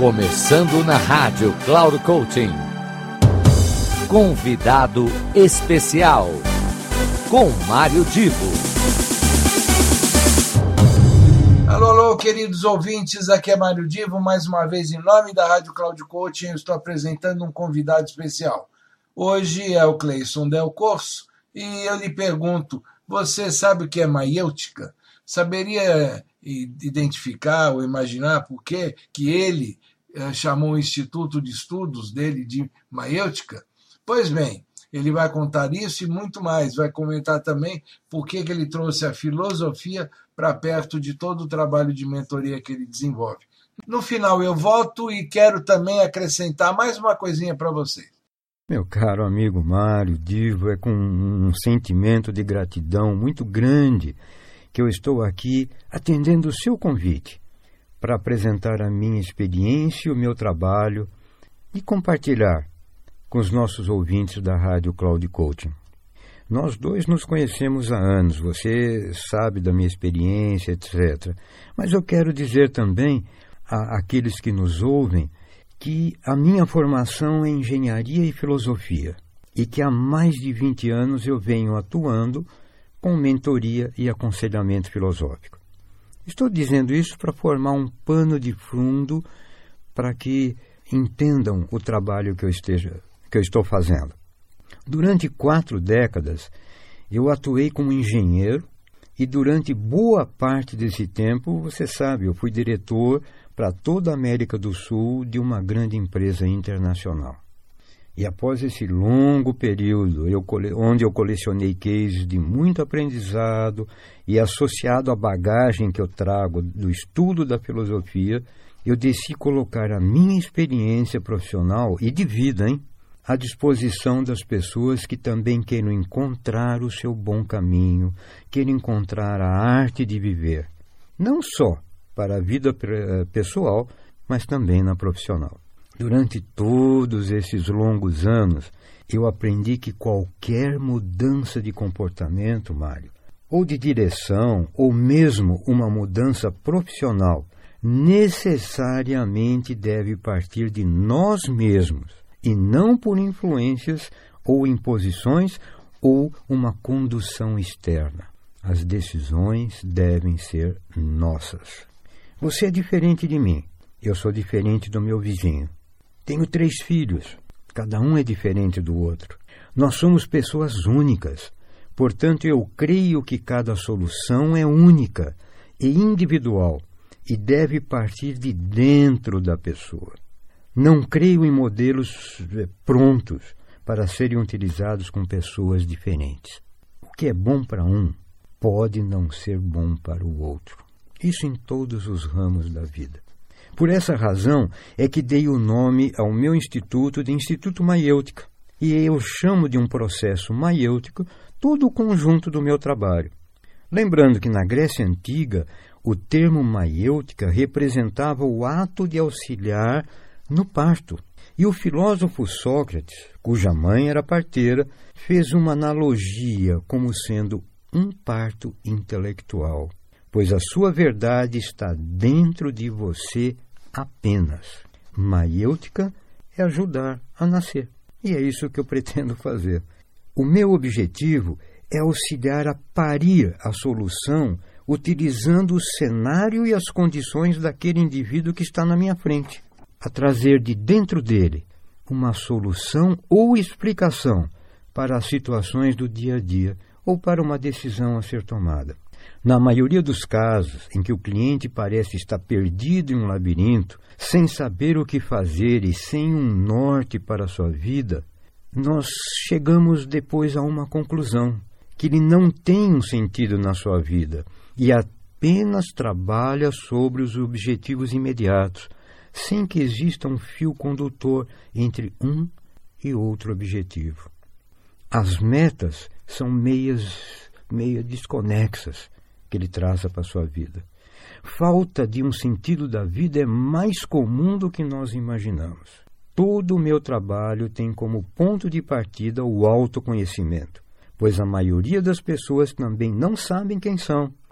Começando na rádio Cloud Coaching. Convidado especial com Mário Divo. Alô, alô, queridos ouvintes, aqui é Mário Divo, mais uma vez em nome da Rádio Cloud Coaching, eu estou apresentando um convidado especial. Hoje é o Cleison Del Corso e eu lhe pergunto, você sabe o que é maiêutica? Saberia eh, identificar ou imaginar por que que ele Eh, chamou o Instituto de Estudos dele de Maêutica. Pois bem, ele vai contar isso e muito mais. Vai comentar também por que, que ele trouxe a filosofia para perto de todo o trabalho de mentoria que ele desenvolve. No final eu volto e quero também acrescentar mais uma coisinha para você Meu caro amigo Mário Divo, é com um sentimento de gratidão muito grande que eu estou aqui atendendo o seu convite para apresentar a minha experiencia e o meu trabalho e compartilhar com os nossos ouvintes da radio Cloud Coaching. Nós dois nos conhecemos ha annos você sabe da minha experiencia etc. Mas eu quero dizer também aquelles que nos ouvem que a minha formação é engenharia e philosophia e que ha mais de 20 anos eu venho actuando com mentoria e aconselhamento filosófico. Estou dizendo isso para formar um pano de fundo para que entendam o trabalho que eu, que eu estou fazendo. Durante quatro décadas, eu atuei como engenheiro e durante boa parte desse tempo, você sabe, eu fui diretor para toda a América do Sul de uma grande empresa internacional. E após esse longo período, onde eu colecionei queijos de muito aprendizado e associado à bagagem que eu trago do estudo da filosofia, eu desci colocar a minha experiência profissional e de a disposição das pessoas que também queiram encontrar o seu bom caminho, queiram encontrar a arte de viver, não só para a vida eh, pessoal, mas também na profissional. Durante todos esses longos anos, eu aprendi que qualquer mudança de comportamento, Mário, ou de direcção ou mesmo uma mudança profissional, necessariamente deve partir de nós mesmos e não por influencias ou imposições ou uma condução externa. As decisões devem ser nossas. Você é differente de mim, eu sou differente do meu vizinho. Tenho três filhos, cada um é diferente do outro. Nós somos pessoas únicas, portanto, eu creio que cada solução é única e individual e deve partir de dentro da pessoa. Não creio em modelos eh, prontos para serem utilizados com pessoas diferentes. O que é bom para um pode não ser bom para o outro. Isso em todos os ramos da vida. Por essa razão é que dei o nome ao meu instituto de Instituto Maiêutica, e eu chamo de um processo maiêutico todo o conjunto do meu trabalho. Lembrando que na Grécia Antiga, o termo maiêutica representava o ato de auxiliar no parto. E o philosopho Sócrates, cuja mãe era parteira, fez uma analogia como sendo um parto intelectual, pois a sua verdade está dentro de você apenas. Maiêutica é ajudar a nascer. E é isso que eu pretendo fazer. O meu objectivo é auxiliar a parir a solução utilizando o cenário e as condições d'aquelle individuo que está na minha frente, a trazer de dentro d'elle uma solução ou explicação para as situações do dia a dia ou para uma decisão a ser tomada. Na maioria dos casos em que o cliente parece estar perdido em um labirinto, sem saber o que fazer e sem um norte para a sua vida, nós chegamos depois a uma conclusão: que lhe não tem um sentido na sua vida e apenas trabalha sobre os objectivos immediatos sem que exista um fio conductor entre um e outro objectivo As metas são meias meio desconexas que ele traça para a sua vida. Falta de um sentido da vida é mais commum do que nós imaginamos. Todo o meu trabalho tem como ponto de partida o conhecimento pois a maioria das pessoas também não sabem quem são.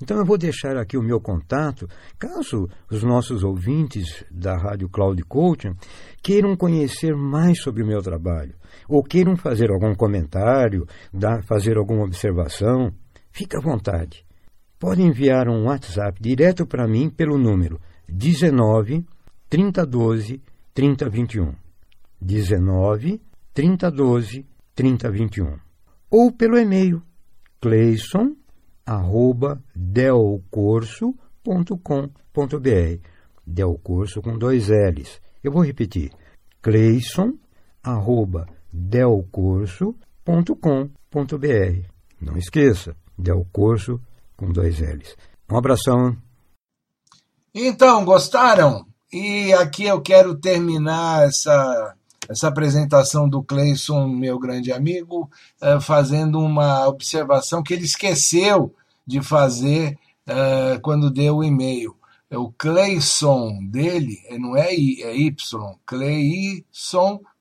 Então eu vou deixar aqui o meu contacto caso os nossos ouvintes da Radio Cloud Coaching queiram conhecer mais sobre o meu trabalho, ou queiram fazer algum commentario dar, fazer alguma observação, fica à vontade. podem enviar um WhatsApp direto para mim pelo número 19 3012 3021. 19 3012 3021 ou pelo e-mail cleison@delcorso.com.br. Delcorso com br del corso com dois L's. Eu vou repetir. del corso com br Não esqueça, del corso com dois L's. Um abração. Então, gostaram? E aqui eu quero terminar essa essa apresentação do clayson meu grande amigo, eh, fazendo uma observação que ele esqueceu de fazer eh, quando deu o e-mail. É o clayson dele, eh, não é I, é Y. clayson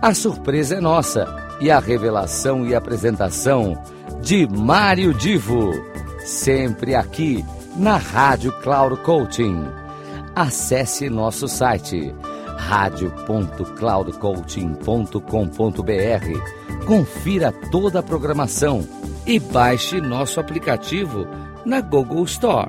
A surpresa é nossa e a revelação e apresentação de mario Divo, sempre aqui na Rádio Cloud Coaching. Acesse nosso site radio.cloudcoaching.com.br. Confira toda a programação e baixe nosso aplicativo na Google Store.